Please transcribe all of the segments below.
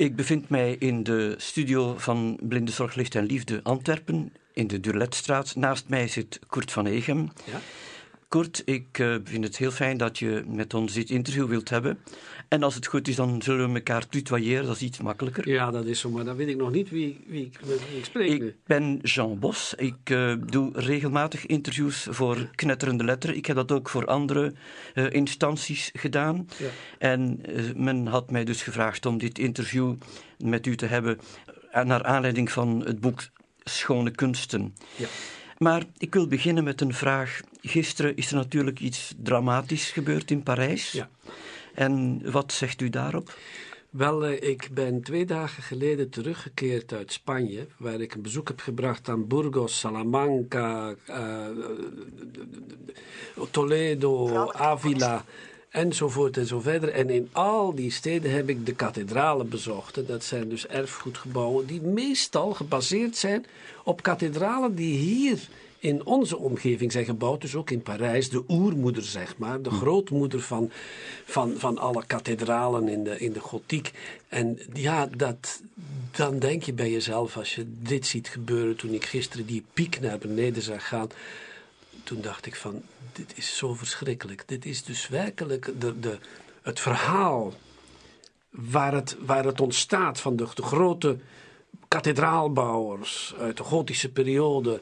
Ik bevind mij in de studio van Blindenzorg Licht en Liefde Antwerpen, in de Durletstraat. Naast mij zit Kurt van Egem. Ja? Kurt, ik uh, vind het heel fijn dat je met ons dit interview wilt hebben. En als het goed is, dan zullen we elkaar tutoyeren, dat is iets makkelijker. Ja, dat is zo, maar dan weet ik nog niet wie, wie, wie ik spreek Ik nu. ben Jean Bos. Ik uh, doe regelmatig interviews voor Knetterende Letter. Ik heb dat ook voor andere uh, instanties gedaan. Ja. En men had mij dus gevraagd om dit interview met u te hebben naar aanleiding van het boek Schone Kunsten. Ja. Maar ik wil beginnen met een vraag. Gisteren is er natuurlijk iets dramatisch gebeurd in Parijs. Ja. En wat zegt u daarop? Wel, uh, ik ben twee dagen geleden teruggekeerd uit Spanje, waar ik een bezoek heb gebracht aan Burgos, Salamanca, uh, Toledo, Avila enzovoort en zo verder. En in al die steden heb ik de kathedralen bezocht. En dat zijn dus erfgoedgebouwen die meestal gebaseerd zijn op kathedralen die hier in onze omgeving zijn gebouwd, dus ook in Parijs, de oermoeder, zeg maar, de grootmoeder van, van, van alle kathedralen in de, in de gotiek. En ja, dat, dan denk je bij jezelf, als je dit ziet gebeuren, toen ik gisteren die piek naar beneden zag gaan, toen dacht ik van, dit is zo verschrikkelijk. Dit is dus werkelijk de, de, het verhaal waar het, waar het ontstaat van de, de grote kathedraalbouwers uit de gotische periode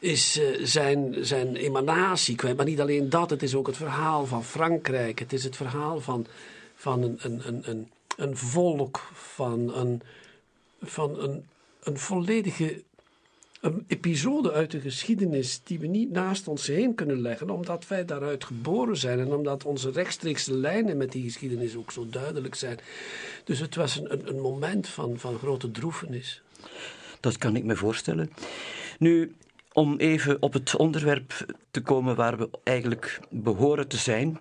is uh, zijn, zijn emanatie kwijt. Maar niet alleen dat, het is ook het verhaal van Frankrijk. Het is het verhaal van, van een, een, een, een, volk, van een, van een, een volledige een episode uit de geschiedenis die we niet naast ons heen kunnen leggen, omdat wij daaruit geboren zijn en omdat onze rechtstreekse lijnen met die geschiedenis ook zo duidelijk zijn. Dus het was een, een, een moment van, van grote droefenis. Dat kan ik me voorstellen. Nu, om even op het onderwerp te komen waar we eigenlijk behoren te zijn.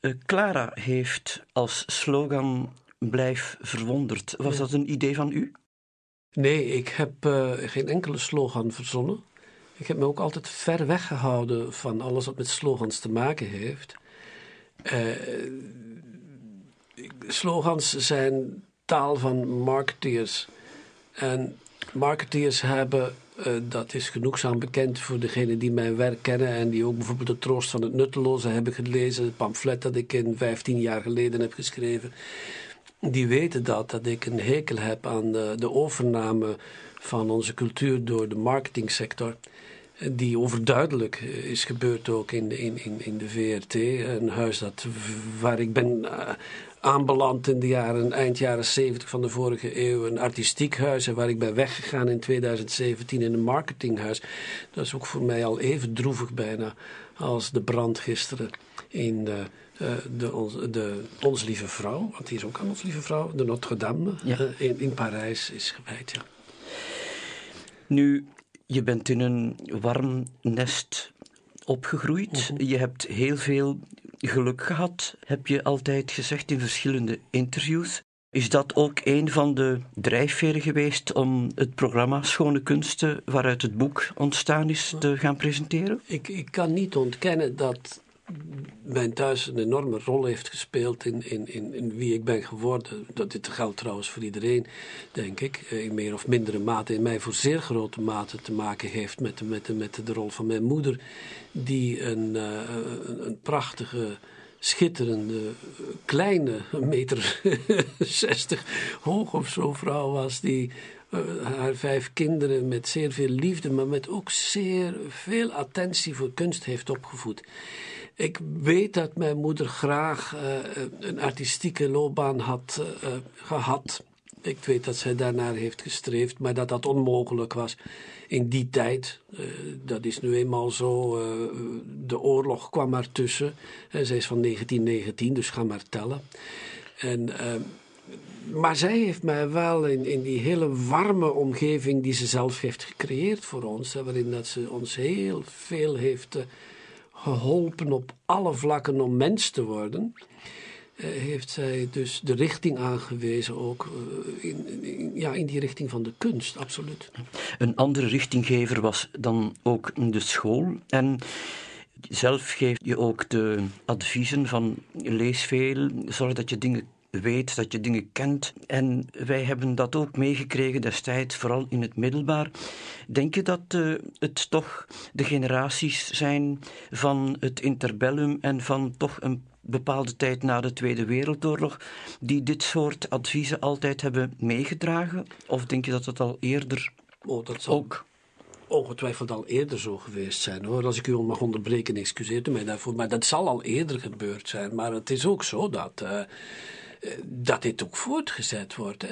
Uh, Clara heeft als slogan Blijf verwonderd. Was ja. dat een idee van u? Nee, ik heb uh, geen enkele slogan verzonnen. Ik heb me ook altijd ver weggehouden van alles wat met slogans te maken heeft. Uh, slogans zijn taal van marketeers. En marketeers hebben uh, dat is genoegzaam bekend voor degenen die mijn werk kennen en die ook bijvoorbeeld de Troost van het Nutteloze hebben gelezen, het pamflet dat ik in 15 jaar geleden heb geschreven. Die weten dat, dat ik een hekel heb aan de, de overname van onze cultuur door de marketingsector. Die overduidelijk is gebeurd ook in, in, in, in de VRT. Een huis dat, waar ik ben aanbeland in de jaren, eind jaren 70 van de vorige eeuw. Een artistiek huis en waar ik ben weggegaan in 2017 in een marketinghuis. Dat is ook voor mij al even droevig bijna als de brand gisteren in de, uh, de, onze, de Ons Lieve Vrouw. Want die is ook aan Ons Lieve Vrouw. De Notre Dame ja. uh, in, in Parijs is gewijd, ja. Nu, je bent in een warm nest opgegroeid. -hmm. Je hebt heel veel geluk gehad, heb je altijd gezegd in verschillende interviews. Is dat ook een van de drijfveren geweest om het programma Schone Kunsten, waaruit het boek ontstaan is, te gaan presenteren? Ik, ik kan niet ontkennen dat mijn thuis een enorme rol heeft gespeeld in, in, in, in wie ik ben geworden. Dat dit geldt trouwens voor iedereen, denk ik. In meer of mindere mate, in mij voor zeer grote mate te maken heeft met de, met de, met de rol van mijn moeder, die een, uh, een, prachtige schitterende, kleine, meter 60 hoog of zo vrouw was, die uh, haar vijf kinderen met zeer veel liefde, maar met ook zeer veel attentie voor kunst heeft opgevoed. Ik weet dat mijn moeder graag uh, een artistieke loopbaan had uh, gehad. Ik weet dat zij daarnaar heeft gestreefd, maar dat dat onmogelijk was in die tijd. Dat is nu eenmaal zo. de oorlog kwam maar tussen. zij is van 1919, dus ga maar tellen. En maar zij heeft mij wel in, in die hele warme omgeving die ze zelf heeft gecreëerd voor ons, waarin dat ze ons heel veel heeft geholpen op alle vlakken om mens te worden, uh, heeft zij dus de richting aangewezen ook in, in, ja, in die richting van de kunst, absoluut. Een andere richtinggever was dan ook de school en zelf geef je ook de adviezen van lees veel, zorg dat je dingen weet, dat je dingen kent. En wij hebben dat ook meegekregen destijds, vooral in het middelbaar. Denk je dat uh, het toch de generaties zijn van het interbellum en van toch een bepaalde tijd na de Tweede Wereldoorlog die dit soort adviezen altijd hebben meegedragen? Of denk je dat het al eerder oh, dat zal... ook ongetwijfeld al eerder zo geweest zijn hoor. Als ik u mag onderbreken, excuseert u mij daarvoor. Maar dat zal al eerder gebeurd zijn. Maar het is ook zo dat. Uh, dat dit ook voortgezet wordt.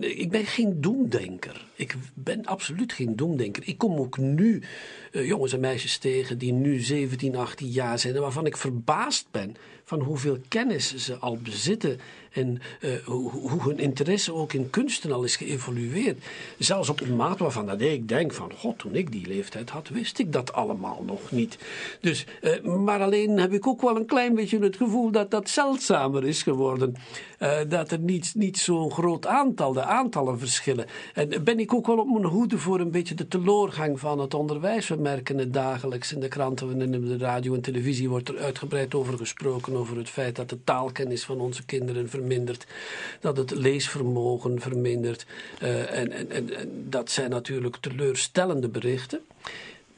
ik ben geen doemdenker. Ik ben absoluut geen doemdenker. Ik kom ook nu jongens en meisjes tegen die nu 17, 18 jaar zijn en waarvan ik verbaasd ben van hoeveel kennis ze al bezitten en uh, hoe, hoe, hun interesse ook in kunsten al is geëvolueerd. Zelfs op een maat waarvan dat ik denk van, god, toen ik die leeftijd had, wist ik dat allemaal nog niet. Dus, uh, maar alleen heb ik ook wel een klein beetje het gevoel dat dat zeldzamer is geworden. Uh, dat er niet, niet zo'n groot aantal, de aantallen verschillen. En ben ik ook wel op mijn hoede voor een beetje de teleurgang van het onderwijs. We merken het dagelijks in de kranten en in de radio en televisie wordt er uitgebreid over gesproken, over het feit dat de taalkennis van onze kinderen vermindert, dat het leesvermogen vermindert. En, en, en, en dat zijn natuurlijk teleurstellende berichten.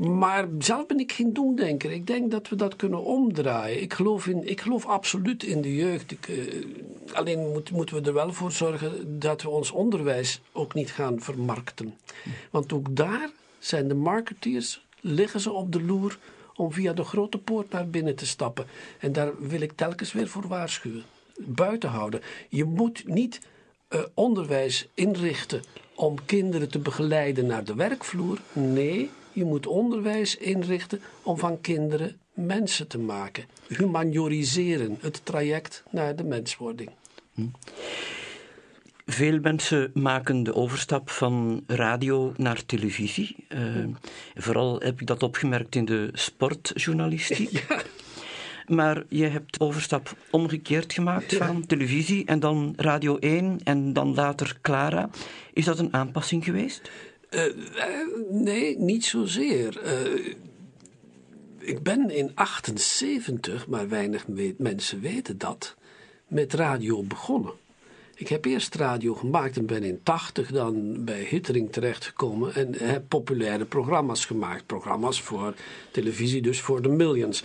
Maar zelf ben ik geen doemdenker. Ik denk dat we dat kunnen omdraaien. Ik geloof, in, ik geloof absoluut in de jeugd. Uh, alleen moet, moeten we er wel voor zorgen dat we ons onderwijs ook niet gaan vermarkten. Want ook daar zijn de marketeers, liggen ze op de loer om via de grote poort naar binnen te stappen. En daar wil ik telkens weer voor waarschuwen. Buiten houden. Je moet niet uh, onderwijs inrichten om kinderen te begeleiden naar de werkvloer. Nee, je moet onderwijs inrichten om van kinderen mensen te maken. Humanioriseren, het traject naar de menswording. Hm. Veel mensen maken de overstap van radio naar televisie. Uh, vooral heb ik dat opgemerkt in de sportjournalistiek. Ja. Maar je hebt de overstap omgekeerd gemaakt van televisie en dan Radio 1 en dan later Clara. Is dat een aanpassing geweest? Uh, uh, nee, niet zozeer. ik ben in 78, maar weinig mensen weten dat, met radio begonnen. Ik heb eerst radio gemaakt en ben in 80 dan bij Hittering terechtgekomen en heb populaire programma's gemaakt. Programma's voor televisie, dus voor de millions.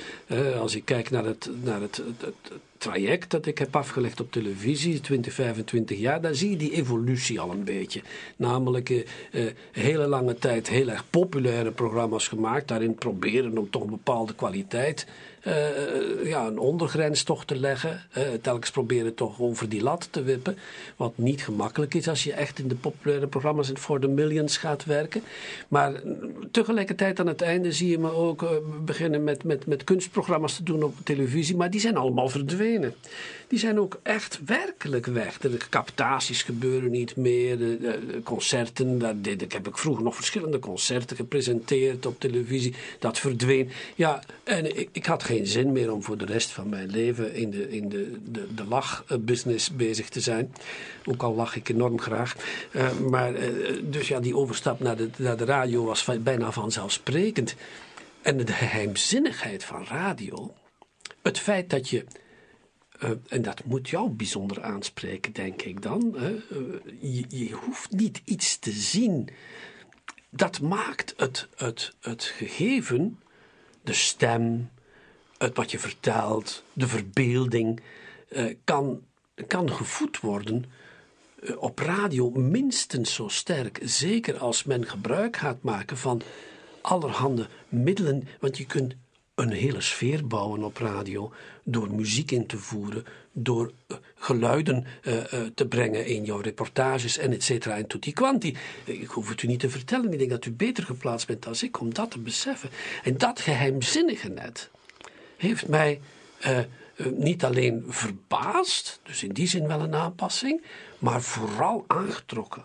Als ik kijk naar het, naar het, het, traject dat ik heb afgelegd op televisie, 20, 25 jaar, daar zie je die evolutie al een beetje. Namelijk uh, hele lange tijd heel erg populaire programma's gemaakt, daarin proberen om toch een bepaalde kwaliteit uh, ja, een ondergrens toch te leggen. Telkens proberen toch over die lat te wippen. Wat niet gemakkelijk is als je echt in de populaire programma's voor de millions gaat werken. Maar tegelijkertijd aan het einde zie je me ook beginnen met, met, met kunstprogramma's te doen op televisie. Maar die zijn allemaal verdwenen. Die zijn ook echt werkelijk weg. De captaties gebeuren niet meer. De, de concerten, deed, ik heb ik vroeger nog verschillende concerten gepresenteerd op televisie. Dat verdween. Ja, en ik, ik had geen zin meer om voor de rest van mijn leven in de, in de, de, de lachbusiness bezig te zijn. Ook al lach ik enorm graag. Uh, maar uh, dus ja, die overstap naar de, naar de radio was bijna vanzelfsprekend. En de geheimzinnigheid van radio, het feit dat je. Uh, en dat moet jou bijzonder aanspreken, denk ik dan. je, je hoeft niet iets te zien. Dat maakt het, het, het gegeven, de stem, het wat je vertelt, de verbeelding, uh, kan, kan gevoed worden op radio minstens zo sterk. Zeker als men gebruik gaat maken van allerhande middelen. Want je kunt een hele sfeer bouwen op radio door muziek in te voeren, door uh, geluiden uh, uh, te brengen in jouw reportages en et cetera en tutti quanti. Ik hoef het u niet te vertellen, ik denk dat u beter geplaatst bent dan ik om dat te beseffen. En dat geheimzinnige net, heeft mij niet alleen verbaasd, dus in die zin wel een aanpassing, maar vooral aangetrokken.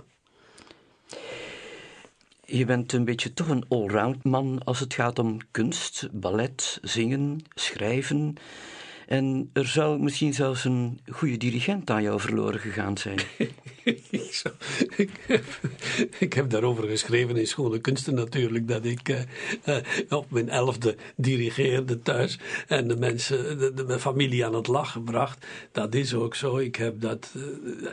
Je bent een beetje toch een allround man als het gaat om kunst, ballet, zingen, schrijven. En er zou misschien zelfs een goede dirigent aan jou verloren gegaan zijn. ik, ik, heb, daarover geschreven in Schone Kunsten natuurlijk, dat ik uh, op mijn elfde dirigeerde thuis en de mensen, de, familie aan het lachen bracht. Dat is ook zo. Ik heb dat,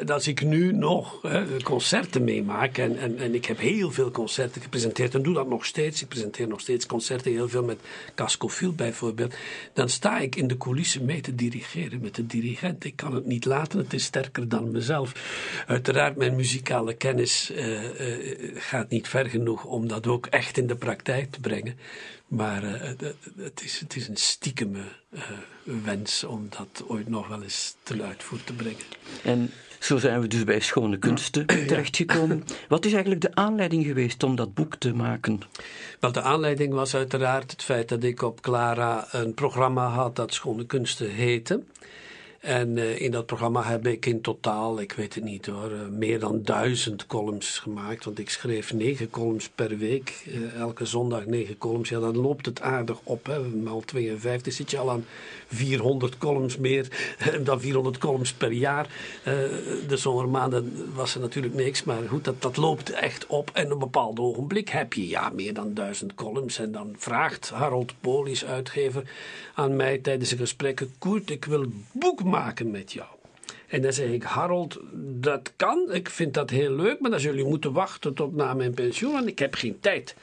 uh, als ik nu nog concerten meemaak en, en, en ik heb heel veel concerten gepresenteerd en doe dat nog steeds. Ik presenteer nog steeds concerten, heel veel met Cascofield bijvoorbeeld. Dan sta ik in de coulissen mee te dirigeren met de dirigent. Ik kan het niet laten, het is sterker dan mezelf. Uiteraard, mijn muzikale kennis uh, uh, gaat niet ver genoeg om dat ook echt in de praktijk te brengen. Maar uh, het, is, het is een stiekeme wens om dat ooit nog wel eens ten uitvoer te brengen. En zo zijn we dus bij Schone Kunsten terechtgekomen. Wat is eigenlijk de aanleiding geweest om dat boek te maken? Wel, de aanleiding was uiteraard het feit dat ik op Clara een programma had dat Schone Kunsten heette. En uh, in dat programma heb ik in totaal, ik weet het niet hoor, uh, meer dan duizend columns gemaakt. Want ik schreef negen columns per week. Uh, elke zondag negen columns. Ja, dan loopt het aardig op. Hè. Maal 52 zit je al aan 400 columns meer dan 400 columns per jaar. de zomermaanden was er natuurlijk niks. Maar goed, dat, dat loopt echt op. En op een bepaald ogenblik heb je ja, meer dan duizend columns. En dan vraagt Harold Polis, uitgever, aan mij tijdens de gesprekken... Koert, ik wil boek maken met jou. En dan zeg ik, Harold, dat kan. Ik vind dat heel leuk, maar dan zullen jullie moeten wachten tot na mijn pensioen, want ik heb geen tijd.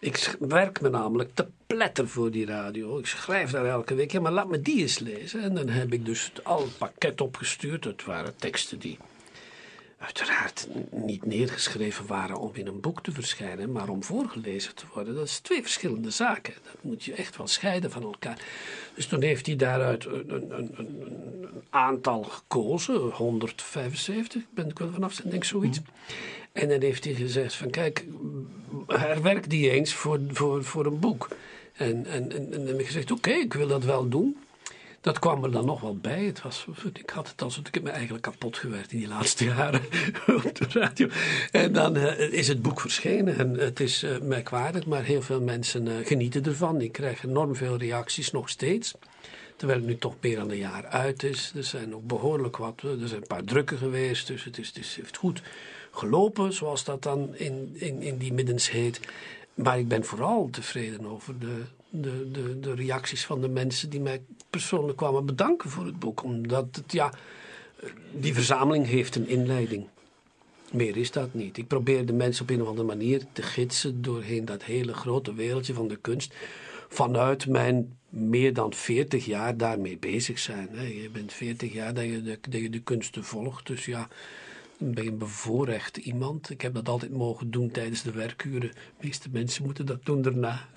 Ik werk me namelijk te pletter voor die radio. Ik schrijf daar elke week, maar laat me die eens lezen. En dan heb ik dus al het pakket opgestuurd. Het waren teksten die uiteraard niet neergeschreven waren om in een boek te verschijnen, maar om voorgelezen te worden. Dat is twee verschillende zaken. Dat moet je echt wel scheiden van elkaar. Dus toen heeft hij daaruit een, een, een, een aantal gekozen, 175, ben ik wel vanaf, denk zoiets. En dan heeft hij gezegd van kijk, herwerk die eens voor, voor, voor een boek. En, en, en, en dan heb ik gezegd, oké, ik wil dat wel doen. Dat kwam er dan nog wel bij. Het was, ik had het alsof ik heb me eigenlijk kapot gewerkt in die laatste jaren op de radio. En dan uh, is het boek verschenen en het is uh, merkwaardig, maar heel veel mensen uh, genieten ervan. Ik krijg enorm veel reacties nog steeds. Terwijl het nu toch meer dan een jaar uit is. Er zijn ook behoorlijk wat, er zijn een paar drukken geweest, dus het, is, het heeft goed gelopen, zoals dat dan in, in, in die middens heet. Maar ik ben vooral tevreden over de, de, de, de reacties van de mensen die mij persoonlijk kwamen bedanken voor het boek. Omdat het, ja, die verzameling heeft een inleiding. Meer is dat niet. Ik probeer de mensen op een of andere manier te gidsen doorheen dat hele grote wereldje van de kunst. Vanuit mijn meer dan 40 jaar daarmee bezig zijn. Je bent 40 jaar dat je de, je de kunsten volgt. Dus ja, ben een bevoorrecht iemand. Ik heb dat altijd mogen doen tijdens de werkuren. De meeste mensen moeten dat doen daarna.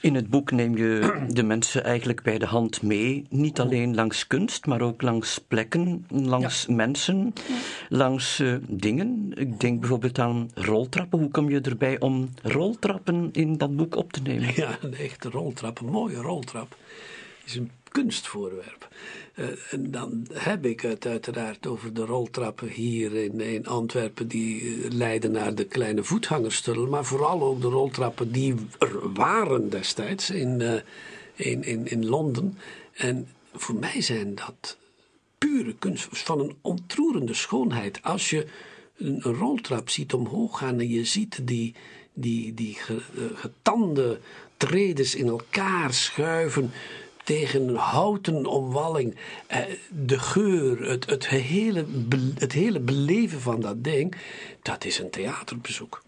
In het boek neem je de mensen eigenlijk bij de hand mee. Niet alleen langs kunst, maar ook langs plekken, langs mensen, langs uh, dingen. Ik denk bijvoorbeeld aan roltrappen. Hoe kom je erbij om roltrappen in dat boek op te nemen? Ja, een echte roltrap, een mooie roltrap. Is een kunstvoorwerp. Uh, en dan heb ik het uiteraard over de roltrappen hier in, in Antwerpen die leiden naar de kleine voetgangerstunnel, maar vooral ook de roltrappen die er waren destijds in, uh, in, in, in Londen. En voor mij zijn dat pure kunst van een ontroerende schoonheid. Als je een, een roltrap ziet omhoog gaan en je ziet die, die, die getande tredes in elkaar schuiven tegen een houten omwalling. Eh, de geur, het, het, hele, het hele beleven van dat ding, dat is een theaterbezoek.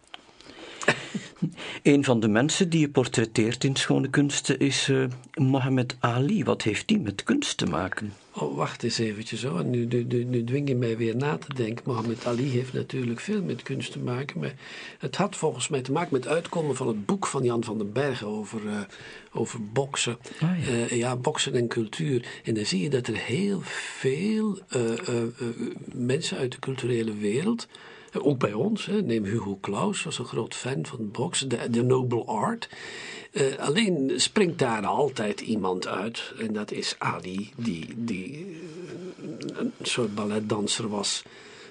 Een van de mensen die je portretteert in Schone Kunsten is uh, Ali. Wat heeft die met kunst te maken? Oh, wacht eens eventjes hoor. Nu, nu, nu, dwing je mij weer na te denken. Mohammed Ali heeft natuurlijk veel met kunst te maken. Maar het had volgens mij te maken met het uitkomen van het boek van Jan van den Bergen over, uh, over boksen. Oh, ja. Uh, ja. boksen en cultuur. En dan zie je dat er heel veel mensen uit de culturele wereld ook bij ons, hè. neem Hugo Claus, was een groot fan van boksen, de, de noble art. Uh, alleen springt daar altijd iemand uit, en dat is Ali, die, die een soort balletdanser was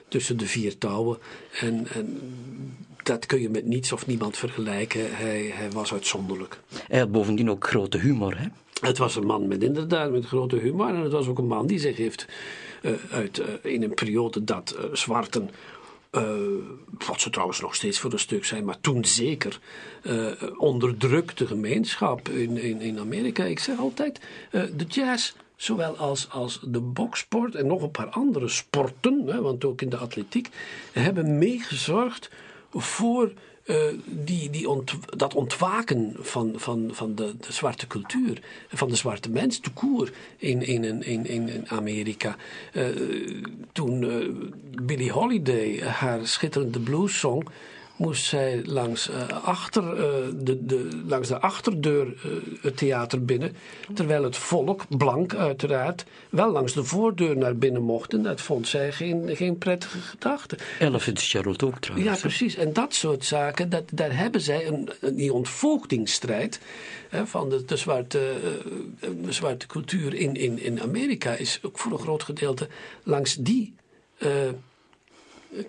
tussen de vier touwen. En, en dat kun je met niets of niemand vergelijken. Hij, hij was uitzonderlijk. Hij had bovendien ook grote humor, hè? Het was een man met inderdaad met grote humor. En het was ook een man die zich heeft uh, uit, uh, in een periode dat uh, zwarten wat ze trouwens nog steeds voor een stuk zijn, maar toen zeker onderdrukte gemeenschap in, in, in Amerika. Ik zeg altijd, de jazz zowel als, als de boksport en nog een paar andere sporten, hè, want ook in de atletiek, hebben meegezorgd voor uh, die, die dat ontwaken van, van, van de, de, zwarte cultuur, van de zwarte mens, de koer in, in, in, in, Amerika. Uh, toen uh, Billie Holiday haar schitterende blues zong moest zij langs, uh, achter, uh, de, de, langs de achterdeur uh, het theater binnen. Terwijl het volk, blank uiteraard, wel langs de voordeur naar binnen mocht. En dat vond zij geen, geen prettige gedachte. Ella Fitzgerald ook trouwens. Ja, precies. En dat soort zaken, dat, daar hebben zij een, die ontvoogdingsstrijd hè, van de, de, zwarte, de zwarte cultuur in, in, in Amerika is ook voor een groot gedeelte langs die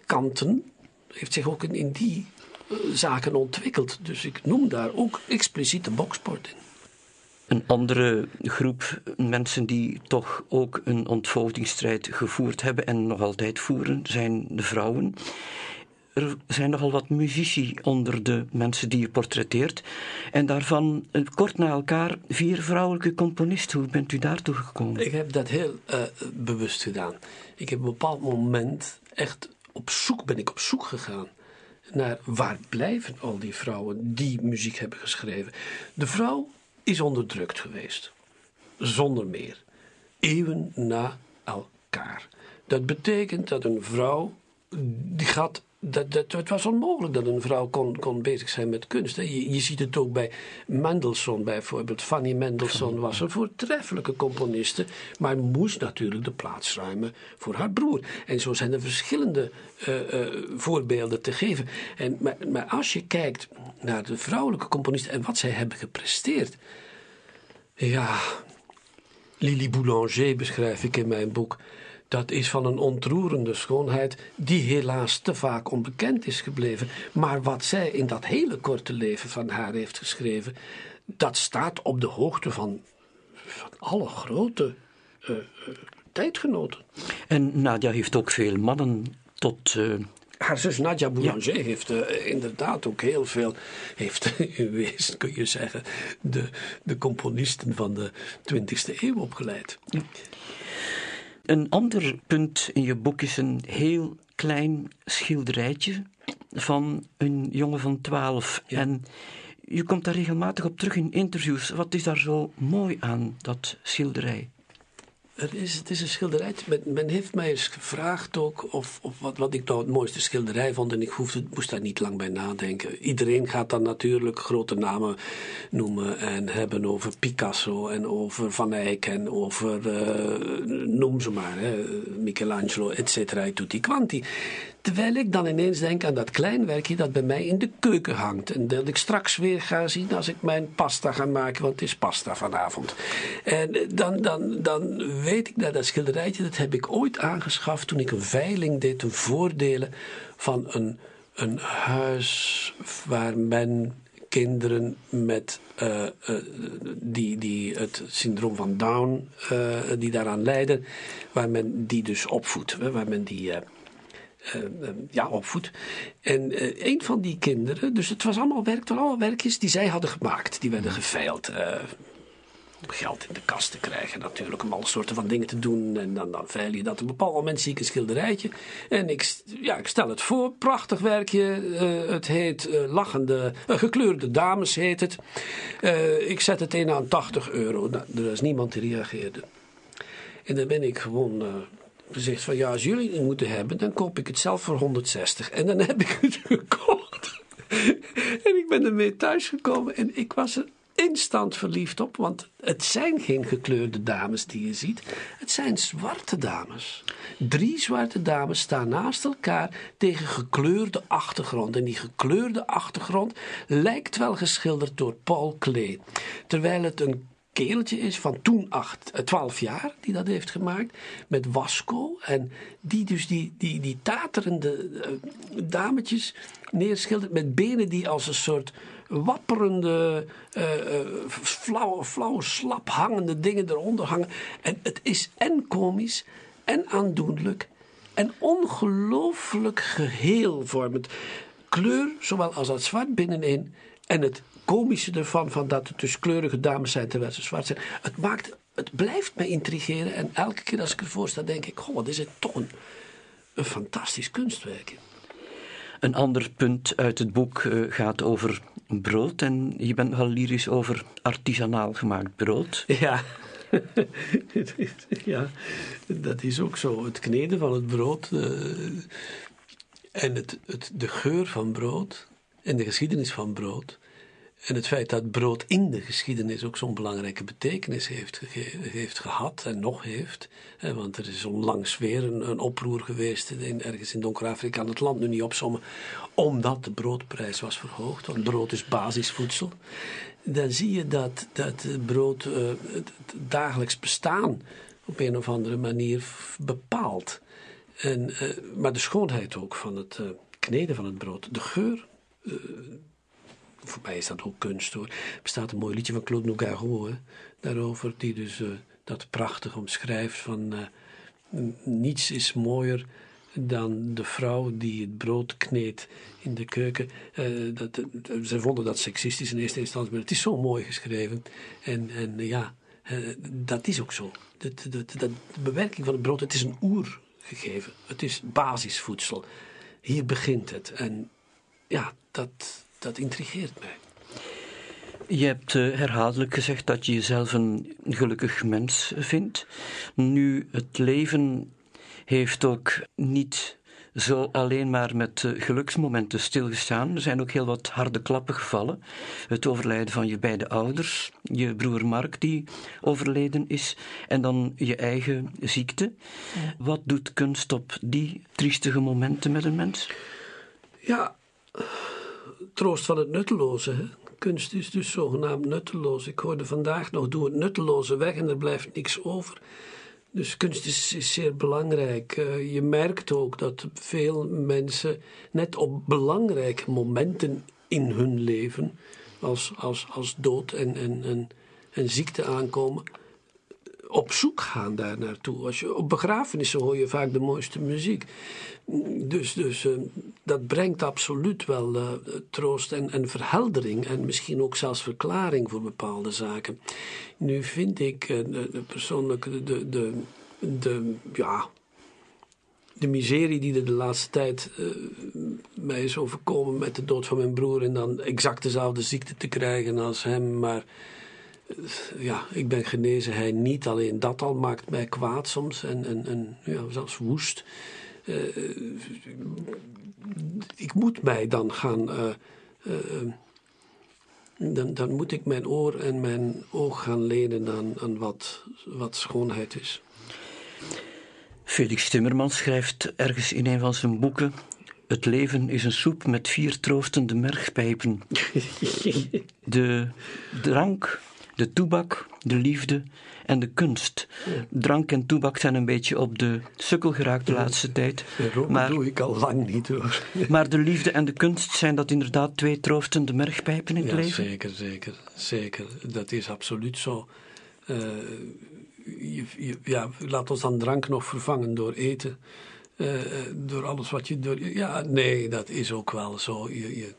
kanten heeft zich ook in, die eh, zaken ontwikkeld. Dus ik noem daar ook expliciet de boksport in. Een andere groep mensen die toch ook een ontvoogdingsstrijd gevoerd hebben en nog altijd voeren, zijn de vrouwen. Er zijn nogal wat muzici onder de mensen die je portretteert. En daarvan, eh, kort na elkaar, vier vrouwelijke componisten. Hoe bent u daartoe gekomen? Ik heb dat heel uh, bewust gedaan. Ik heb op een bepaald moment echt op zoek, ben ik op zoek gegaan naar waar blijven al die vrouwen die muziek hebben geschreven. De vrouw is onderdrukt geweest, zonder meer, eeuwen na elkaar. Dat betekent dat een vrouw die gaat dat, dat, het was onmogelijk dat een vrouw kon, kon bezig zijn met kunst. Je, je ziet het ook bij Mendelssohn bijvoorbeeld. Fanny Mendelssohn was een voortreffelijke componiste, maar moest natuurlijk de plaats ruimen voor haar broer. En zo zijn er verschillende uh, uh, voorbeelden te geven. En, maar, maar als je kijkt naar de vrouwelijke componisten en wat zij hebben gepresteerd. Ja, Lily Boulanger beschrijf ik in mijn boek dat is van een ontroerende schoonheid die helaas te vaak onbekend is gebleven. Maar wat zij in dat hele korte leven van haar heeft geschreven, dat staat op de hoogte van, van alle grote uh, uh, tijdgenoten. En Nadia heeft ook veel mannen tot. Uh... Haar zus Nadia Boulanger ja. heeft inderdaad ook heel veel, heeft in wezen kun je zeggen, de, de componisten van de 20e eeuw opgeleid. Ja. Een ander punt in je boek is een heel klein schilderijtje van een jongen van 12. En je komt daar regelmatig op terug in interviews. Wat is daar zo mooi aan, dat schilderij? Het is, het is een schilderij. Men, men, heeft mij eens gevraagd ook of, of wat, wat ik nou het mooiste schilderij vond. En ik hoefde, moest daar niet lang bij nadenken. Iedereen gaat dan natuurlijk grote namen noemen en hebben over Picasso en over Van Eyck en over, uh, noem ze maar, hè, Michelangelo, et cetera, tutti quanti. Terwijl ik dan ineens denk aan dat klein werkje dat bij mij in de keuken hangt. En dat ik straks weer ga zien als ik mijn pasta ga maken, want het is pasta vanavond. En dan, dan, dan weet ik dat dat schilderijtje, dat heb ik ooit aangeschaft toen ik een veiling deed ten voordelen van een, een huis waar men kinderen met uh, uh, die, die het syndroom van Down, die daaraan lijden, waar men die dus opvoedt, waar men die ja, opvoedt. En uh, een van die kinderen, dus het was allemaal werk, het allemaal werkjes die zij hadden gemaakt. Die werden geveild. om geld in de kast te krijgen natuurlijk, om alle soorten van dingen te doen. En dan, dan veil je dat. Op een bepaald moment zie ik een schilderijtje. En ik, ja, ik stel het voor, prachtig werkje. het heet Lachende, gekleurde dames heet het. ik zet het in aan 80 euro. Nou, er is niemand die reageerde. En dan ben ik gewoon zegt van ja, als jullie het moeten hebben, dan koop ik het zelf voor 160. En dan heb ik het gekocht. en ik ben ermee thuisgekomen en ik was er instant verliefd op, want het zijn geen gekleurde dames die je ziet. Het zijn zwarte dames. Drie zwarte dames staan naast elkaar tegen gekleurde achtergrond. En die gekleurde achtergrond lijkt wel geschilderd door Paul Klee. Terwijl het een kereltje is van toen acht, 12 eh, jaar, die dat heeft gemaakt, met Wasco. En die dus die, die, die taterende uh, dametjes neerschildert met benen die als een soort wapperende, uh, flauwe, flauwe, slap hangende dingen eronder hangen. En het is en komisch en aandoenlijk en ongelooflijk geheel vormend. Kleur, zowel als dat zwart binnenin. En het komische ervan, van dat het dus kleurige dames zijn terwijl ze zwart zijn. Het, maakt, het blijft me intrigeren. En elke keer als ik ervoor sta, denk ik: Goh, wat is het toch een, een fantastisch kunstwerk. Een ander punt uit het boek uh, gaat over brood. En je bent wel lyrisch over artisanaal gemaakt brood. Ja. ja, dat is ook zo. Het kneden van het brood uh, en het, het, de geur van brood en de geschiedenis van brood. En het feit dat brood in de geschiedenis ook zo'n belangrijke betekenis heeft, heeft gehad en nog heeft. Hè, want er is onlangs weer een, een oproer geweest in, ergens in Donker-Afrika, het land nu niet opzommen, omdat de broodprijs was verhoogd. Want brood is basisvoedsel. Dan zie je dat, dat brood uh, het, dagelijks bestaan op een of andere manier bepaalt. En, uh, maar de schoonheid ook van het uh, kneden van het brood, de geur voor mij is dat ook kunst hoor. Er bestaat een mooi liedje van Claude Nougaro daarover, die dus uh, dat prachtig omschrijft van uh, niets is mooier dan de vrouw die het brood kneedt in de keuken. Uh, dat, ze vonden dat seksistisch in eerste instantie, maar het is zo mooi geschreven. En, en ja, dat is ook zo. De, de, de, bewerking van het brood, het is een oergegeven. Het is basisvoedsel. Hier begint het. En ja, dat, dat intrigeert mij. Je hebt uh, herhaaldelijk gezegd dat je jezelf een gelukkig mens vindt. Nu, het leven heeft ook niet zo alleen maar met uh, geluksmomenten stilgestaan. Er zijn ook heel wat harde klappen gevallen. Het overlijden van je beide ouders, je broer Mark die overleden is, en dan je eigen ziekte. Wat doet kunst op die triestige momenten met een mens? Ja, troost van het nutteloze. Kunst is dus zogenaamd nutteloos. Ik hoorde vandaag nog, doe het nutteloze weg en er blijft niks over. Dus kunst is, zeer belangrijk. Uh, je merkt ook dat veel mensen net op belangrijke momenten in hun leven, als, als, als dood en, en, en, en ziekte aankomen, op zoek gaan daar naartoe. Als je, op begrafenissen hoor je vaak de mooiste muziek. Dus, dus uh, dat brengt absoluut wel uh, troost en, en verheldering en misschien ook zelfs verklaring voor bepaalde zaken. Nu vind ik uh, persoonlijk de, de, de, ja, de miserie die er de laatste tijd mij is overkomen met de dood van mijn broer en dan exact dezelfde ziekte te krijgen als hem, maar ja, ik ben genezen, hij niet. Alleen dat al maakt mij kwaad soms en, en, en ja, zelfs woest. Uh, ik moet mij dan gaan. Uh, uh, dan, dan moet ik mijn oor en mijn oog gaan lenen aan, aan wat, wat schoonheid is. Felix Timmermans schrijft ergens in een van zijn boeken. Het leven is een soep met vier troostende mergpijpen. De drank de toebak, de liefde en de kunst. Drank en toebak zijn een beetje op de sukkel geraakt de laatste tijd. maar doe ik al lang niet hoor. Maar de liefde en de kunst zijn dat inderdaad twee troostende mergpijpen in het ja, leven? Zeker, zeker, zeker. Dat is absoluut zo. Uh, je, ja, laat ons dan drank nog vervangen door eten. Uh, door alles wat je door. Ja, nee, dat is ook wel zo. Je, je,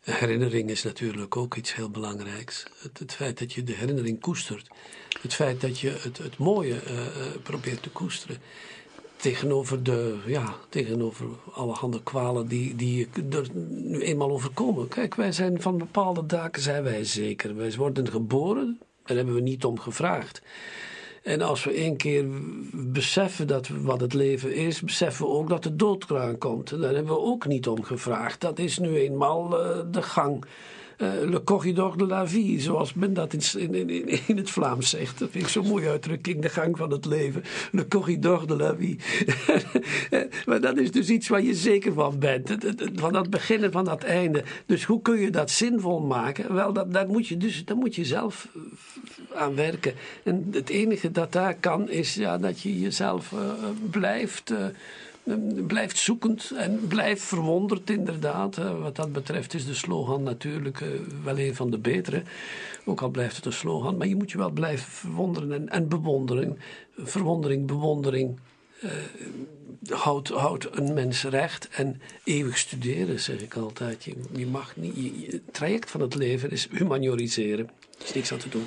herinnering is natuurlijk ook iets heel belangrijks. Het, feit dat je de herinnering koestert. Het feit dat je het, het mooie uh, probeert te koesteren. Tegenover, de, ja, tegenover allerhande kwalen die, die er nu eenmaal overkomen. Kijk, wij zijn van bepaalde daken zijn wij zeker. Wij worden geboren, daar hebben we niet om gevraagd. En als we één keer beseffen dat wat het leven is, beseffen we ook dat de dood eraan komt. Daar hebben we ook niet om gevraagd. Dat is nu eenmaal uh, de gang. Uh, le corridor de la vie, zoals men dat in, in, in, het Vlaams zegt. Dat vind ik zo'n mooie uitdrukking, de gang van het leven. Le corridor de la vie. maar dat is dus iets waar je zeker van bent. Van dat begin en van dat einde. Dus hoe kun je dat zinvol maken? Wel, dat, daar, moet je dus, daar moet je zelf aan werken. En het enige dat daar kan is ja, dat je jezelf blijft, blijft zoekend en blijft verwonderd inderdaad. Uh, wat dat betreft is de slogan natuurlijk wel een van de betere. Ook al blijft het een slogan, maar je moet je wel blijven verwonderen en, en bewonderen. Verwondering, bewondering houdt, houdt een mens recht. En eeuwig studeren, zeg ik altijd. Je, mag niet, het traject van het leven is humanioriseren. Er is niks aan te doen.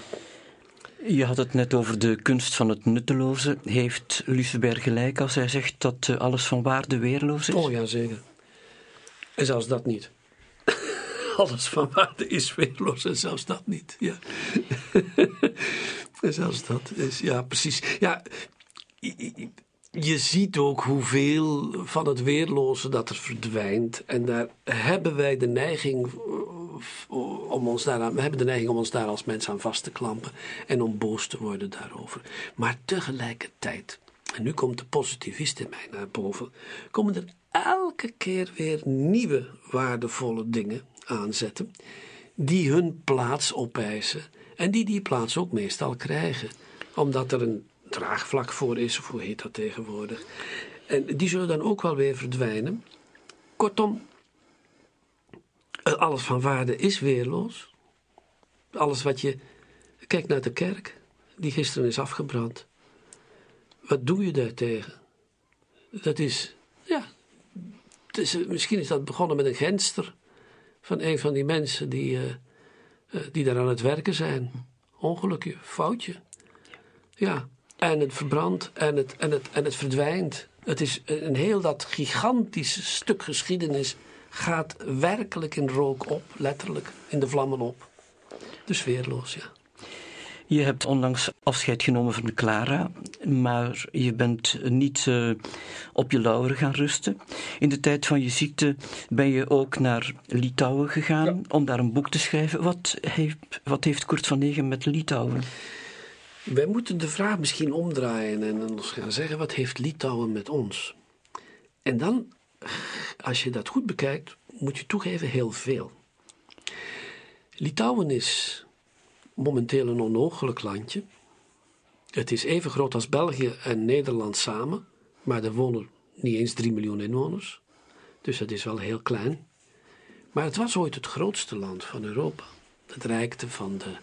Je had het net over de kunst van het nutteloze. Heeft Luceberg gelijk als hij zegt dat eh, alles van waarde weerloos is? Oh ja, zeker. En zelfs dat niet. Alles van waarde is weerloos en zelfs dat niet. Ja. en zelfs dat is, ja, precies. Ja, je- ziet ook hoeveel van het weerloze dat er verdwijnt. En daar hebben wij de neiging eh, om ons daaraan, we hebben de neiging om ons daar als mens aan vast te klampen en om boos te worden daarover. Maar tegelijkertijd, en nu komt de positivist in mij naar boven, komen er elke keer weer nieuwe waardevolle dingen aanzetten die hun plaats opeisen en die die plaats ook meestal krijgen, omdat er een draagvlak voor is, of hoe heet dat tegenwoordig. En die zullen dan ook wel weer verdwijnen. Kortom, alles van waarde is weerloos. Alles wat je. Kijk naar de kerk, die gisteren is afgebrand. Wat doe je daartegen? Dat is. Ja. Is, eh, misschien is dat begonnen met een genster van een van die mensen die, eh, eh, die daar aan het werken zijn. Ongelukje, foutje. Ja, en het verbrandt en het, en het, en het verdwijnt. Het is een heel dat gigantische stuk geschiedenis gaat werkelijk in rook op, letterlijk in de vlammen op. Dus weerloos, ja. Je hebt onlangs afscheid genomen van Clara, maar je bent niet eh, op je lauweren gaan rusten. In de tijd van je ziekte ben je ook naar Litouwen gegaan om daar een boek te schrijven. Wat heeft, wat heeft Kurt van Negen met Litouwen? Wij moeten de vraag misschien omdraaien en ons gaan zeggen: wat heeft Litouwen met ons? En dan, als je dat goed bekijkt, moet je toegeven heel veel. Litouwen is momenteel een onogelijk landje. Het is even groot als België en Nederland samen, maar er wonen niet eens 3 miljoen inwoners. Dus het is wel heel klein. Maar het was ooit het grootste land van Europa. Het reikte van de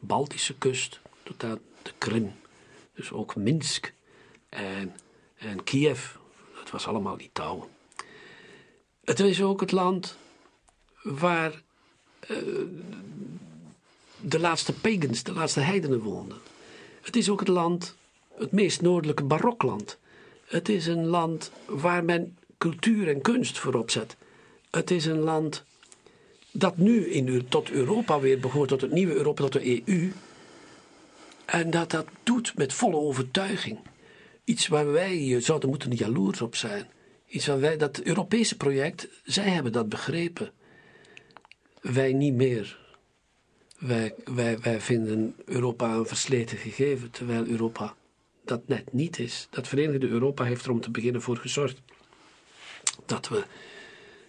Baltische kust tot aan de Krim. Dus ook Minsk en, en Kiev. Dat was allemaal Litouwen. Het is ook het land waar eh, de laatste pagans, de laatste heidenen woonden. Het is ook het land, het meest noordelijke barokland. Het is een land waar men cultuur en kunst voorop zet. Het is een land dat nu in, tot Europa weer behoort, tot het nieuwe Europa, tot de EU. En dat dat doet met volle overtuiging. Iets waar wij zouden moeten jaloers op zijn. Iets waar wij, dat Europese project, zij hebben dat begrepen. Wij niet meer. Wij, wij, wij vinden Europa een versleten gegeven, terwijl Europa dat net niet is. Dat Verenigde Europa heeft er om te beginnen voor gezorgd dat we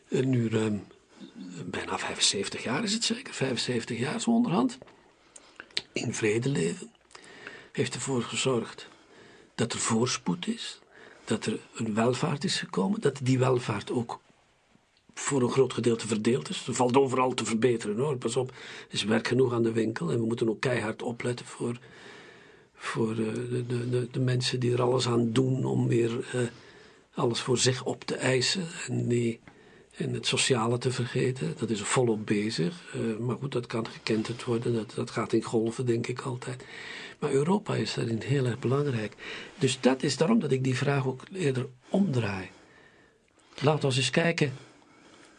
nu ruim bijna 75 jaar is het zeker, 75 jaar zo onderhand, in vrede leven. Heeft ervoor gezorgd dat er voorspoed is, dat er een welvaart is gekomen, dat die welvaart ook voor een groot gedeelte verdeeld is. Er valt overal te verbeteren hoor, pas op, er is werk genoeg aan de winkel en we moeten ook keihard opletten voor, voor uh, de, de, de, de, mensen die er alles aan doen om weer uh, alles voor zich op te eisen en en het sociale te vergeten. Dat is volop bezig. Uh, maar goed, dat kan gekenterd worden. Dat, dat gaat in golven, denk ik altijd. Maar Europa is daarin heel erg belangrijk. Dus dat is daarom dat ik die vraag ook eerder omdraai. Laten we eens kijken.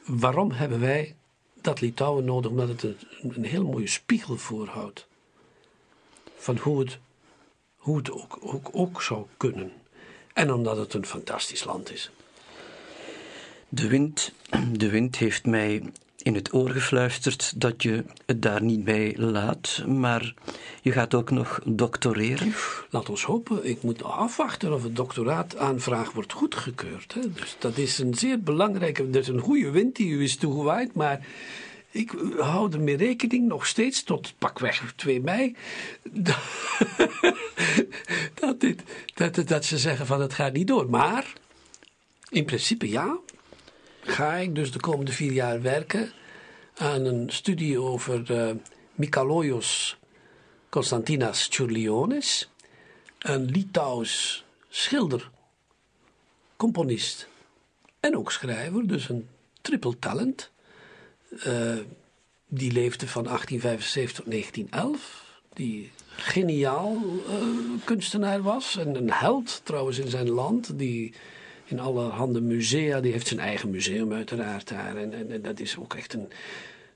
Waarom hebben wij dat Litouwen nodig? Omdat het een, een heel mooie spiegel voorhoudt. Van hoe het, hoe het ook, ook, ook zou kunnen. En omdat het een fantastisch land is. De wind, de wind heeft mij in het oor gefluisterd dat je het daar niet bij laat, maar je gaat ook nog doctoreren. Laat ons hopen. Ik moet afwachten of het doctoraataanvraag wordt goedgekeurd. Hè. Dus dat is een zeer belangrijke, dat is een goede wind die u is toegewaaid, maar ik hou ermee rekening nog steeds tot pakweg 2 mei. dat, dit, dat, dat ze zeggen van het gaat niet door. Maar in principe ja, ga ik dus de komende vier jaar werken aan een studie over uh, Mikaloios Konstantinas Tchourlionis, een Litouws schilder componist en ook schrijver, dus een triple talent. Uh, die leefde van 1875 tot 1911. Die geniaal uh, kunstenaar was. En een held trouwens in zijn land. Die in allerhande musea, die heeft zijn eigen museum uiteraard daar. En, en, dat is ook echt een,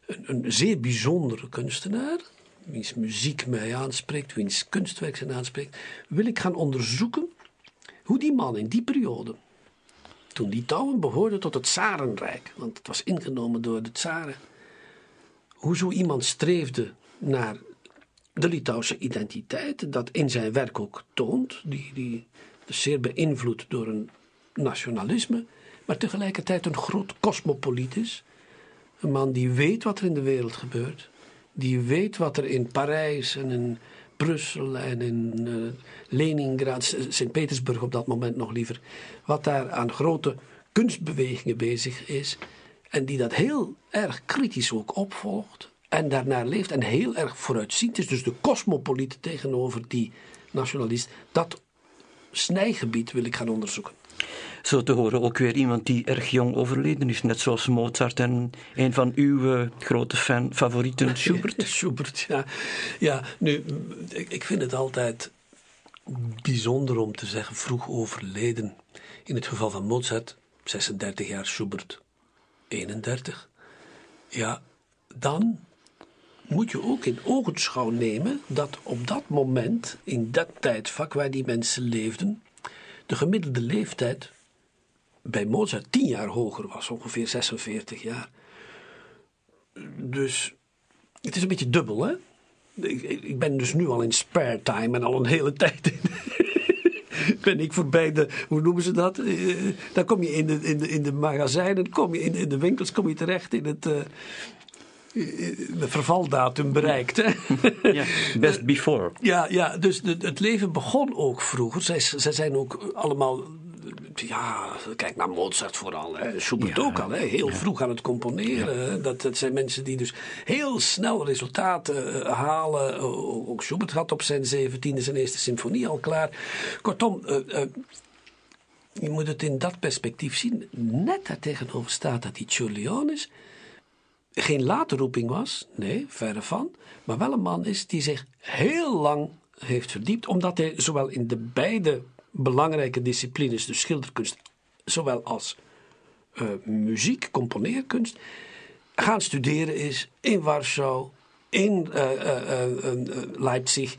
een, zeer bijzondere kunstenaar. Wiens muziek mij aanspreekt, wiens kunstwerk zijn aanspreekt. Wil ik gaan onderzoeken hoe die man in die periode toen Litouwen behoorde tot het Tsarenrijk, want het was ingenomen door de Tsaren, hoe zo iemand streefde naar de Litouwse identiteit, dat in zijn werk ook toont, die, die zeer beïnvloed door een nationalisme, maar tegelijkertijd een groot cosmopoliet is. Een man die weet wat er in de wereld gebeurt, die weet wat er in Parijs en in Brussel en in uh, Leningrad, Sint-Petersburg op dat moment nog liever, wat daar aan grote kunstbewegingen bezig is. En die dat heel erg kritisch ook opvolgt en daarnaar leeft en heel erg vooruitziend is. Dus de cosmopoliet tegenover die nationalist. Dat snijgebied wil ik gaan onderzoeken. Zo te horen ook weer iemand die erg jong overleden is, net zoals Mozart en een van uw uh, grote fan, favorieten, Schubert. Schubert, ja. Ja, nu, ik, ik vind het altijd bijzonder om te zeggen vroeg overleden. In het geval van Mozart 36 jaar, Schubert 31. Ja, dan moet je ook in ogenschouw nemen dat op dat moment, in dat tijdvak waar die mensen leefden, de gemiddelde leeftijd bij Mozart 10 jaar hoger was, ongeveer 46 jaar. Dus het is een beetje dubbel, hè? Ik, ik ben dus nu al in spare time en al een hele tijd in. ben ik voorbij de, hoe noemen ze dat? Uh, dan kom je in de, in de, in de magazijnen, kom je in, in de winkels, kom je terecht in het. Uh, de vervaldatum bereikt. Hè? Ja, best before. Ja, ja dus de, het leven begon ook vroeger. Zij, zij zijn ook allemaal ja, kijk naar Mozart vooral. Hè. Schubert ook al, hè. heel vroeg aan het componeren. Dat, dat zijn mensen die dus heel snel resultaten uh, halen. ook Schubert had op zijn zeventiende zijn eerste symfonie al klaar. Kortom, uh, uh, je moet het in dat perspectief zien. Net daar tegenover staat dat die Ciurlionis geen late roeping was. Nee, verre van. Maar wel een man is die zich heel lang heeft verdiept. Omdat hij zowel in de beide belangrijke disciplines, dus schilderkunst, zowel als uh, muziek, componeerkunst, gaan studeren is in Warschau, in uh, uh, Leipzig.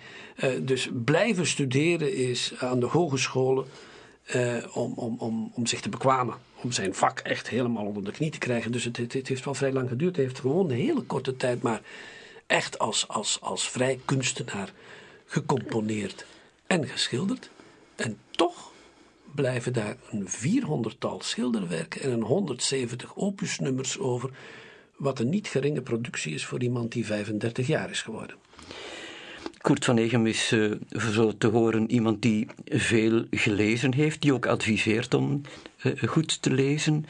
dus blijven studeren is aan de hogescholen om, om, om, om zich te bekwamen. Om zijn vak echt helemaal onder de knie te krijgen. Dus het, het, heeft wel vrij lang geduurd. Hij heeft gewoon een hele korte tijd, maar echt als, als, als vrij kunstenaar gecomponeerd en geschilderd. En toch blijven daar een 400-tal schilderwerken en een 170 opusnummers over, wat een niet geringe productie is voor iemand die 35 jaar is geworden. Kurt van Egem is uh, zo te horen iemand die veel gelezen heeft, die ook adviseert om uh, goed te lezen.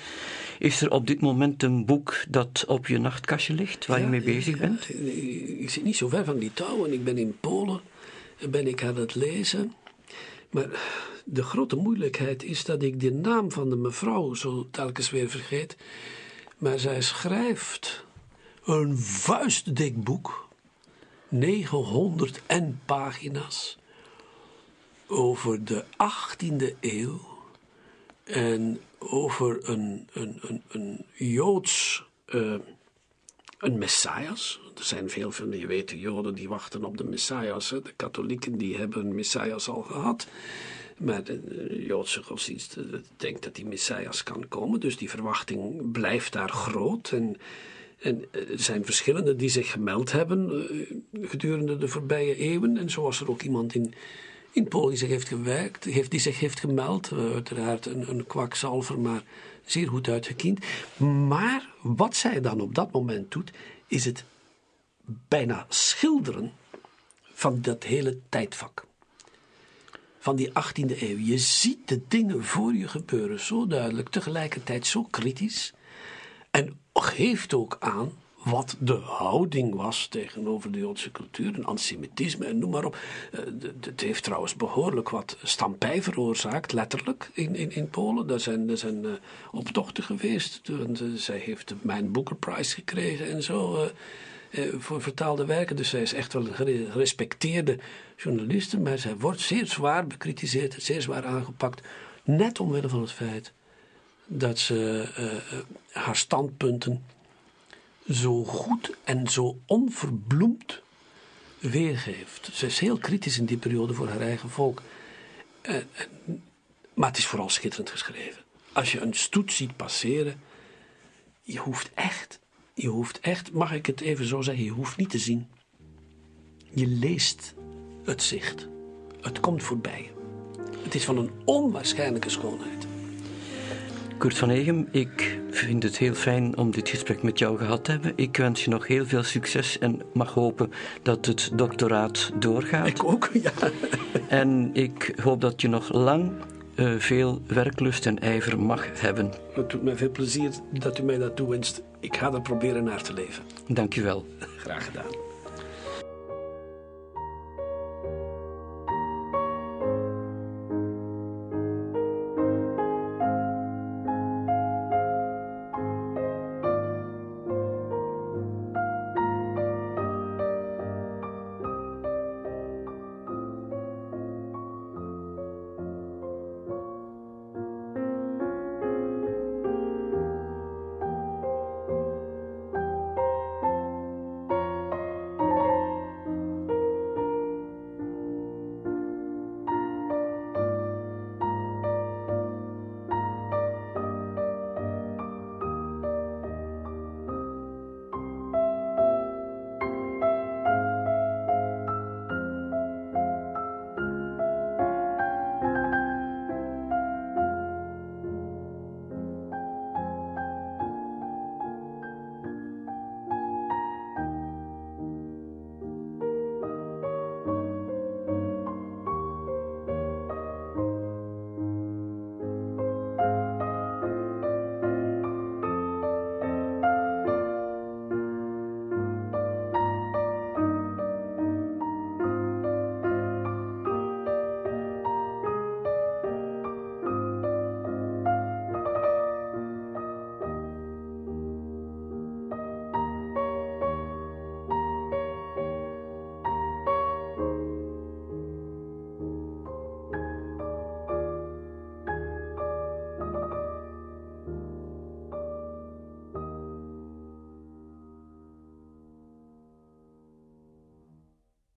Is er op dit moment een boek dat op je nachtkastje ligt, waar je mee bezig bent? Ik zit niet zo ver van Litouwen, ik ben in Polen, ben ik aan het lezen. Maar de grote moeilijkheid is dat ik de naam van de mevrouw zo telkens weer vergeet. Maar zij schrijft een vuistdik boek, 900 en pagina's, over de 18e eeuw en over een, een, een, een Joods. Uh, een Messias. Er zijn veel van, weet, de Joden die wachten op de Messias. De katholieken die hebben een Messias al gehad. Maar de Joodse godsdienst denkt dat die Messias kan komen. Dus die verwachting blijft daar groot. En, en er zijn verschillende die zich gemeld hebben uh, gedurende de voorbije eeuwen. En zoals er ook iemand in, in Polen zich heeft gewerkt, heeft, die zich heeft gemeld. Uh, uiteraard een, een kwakzalver, maar zeer goed uitgekiend. Maar wat zij dan op dat moment doet, is het bijna schilderen van dat hele tijdvak. Van die 18e eeuw. Je ziet de dingen voor je gebeuren zo duidelijk, tegelijkertijd zo kritisch. En geeft ook aan wat de houding was tegenover de Joodse cultuur, en antisemitisme en noem maar op. Eh, het heeft trouwens behoorlijk wat stampij veroorzaakt, letterlijk, in, in, in Polen. Er zijn, er zijn uh, optochten geweest. zij heeft Mijn Booker Prize gekregen en zo. voor vertaalde werken. Dus zij is echt wel een gerespecteerde journaliste, maar zij wordt zeer zwaar bekritiseerd, zeer zwaar aangepakt, net omwille van het feit dat ze haar standpunten zo goed en zo onverbloemd weergeeft. Ze is heel kritisch in die periode voor haar eigen volk. Eh, eh, maar het is vooral schitterend geschreven. Als je een stoet ziet passeren, je hoeft echt, je hoeft echt, mag ik het even zo zeggen, je hoeft niet te zien. Je leest het zicht. Het komt voorbij. Het is van een onwaarschijnlijke schoonheid. Kurt van Egem, ik vind het heel fijn om dit gesprek met jou gehad te hebben. Ik wens je nog heel veel succes en mag hopen dat het doctoraat doorgaat. Ik ook, ja. En ik hoop dat je nog lang uh, veel werklust en ijver mag hebben. Het doet mij veel plezier dat u mij dat toewenst. Ik ga er proberen naar te leven. Dank je wel. Graag gedaan.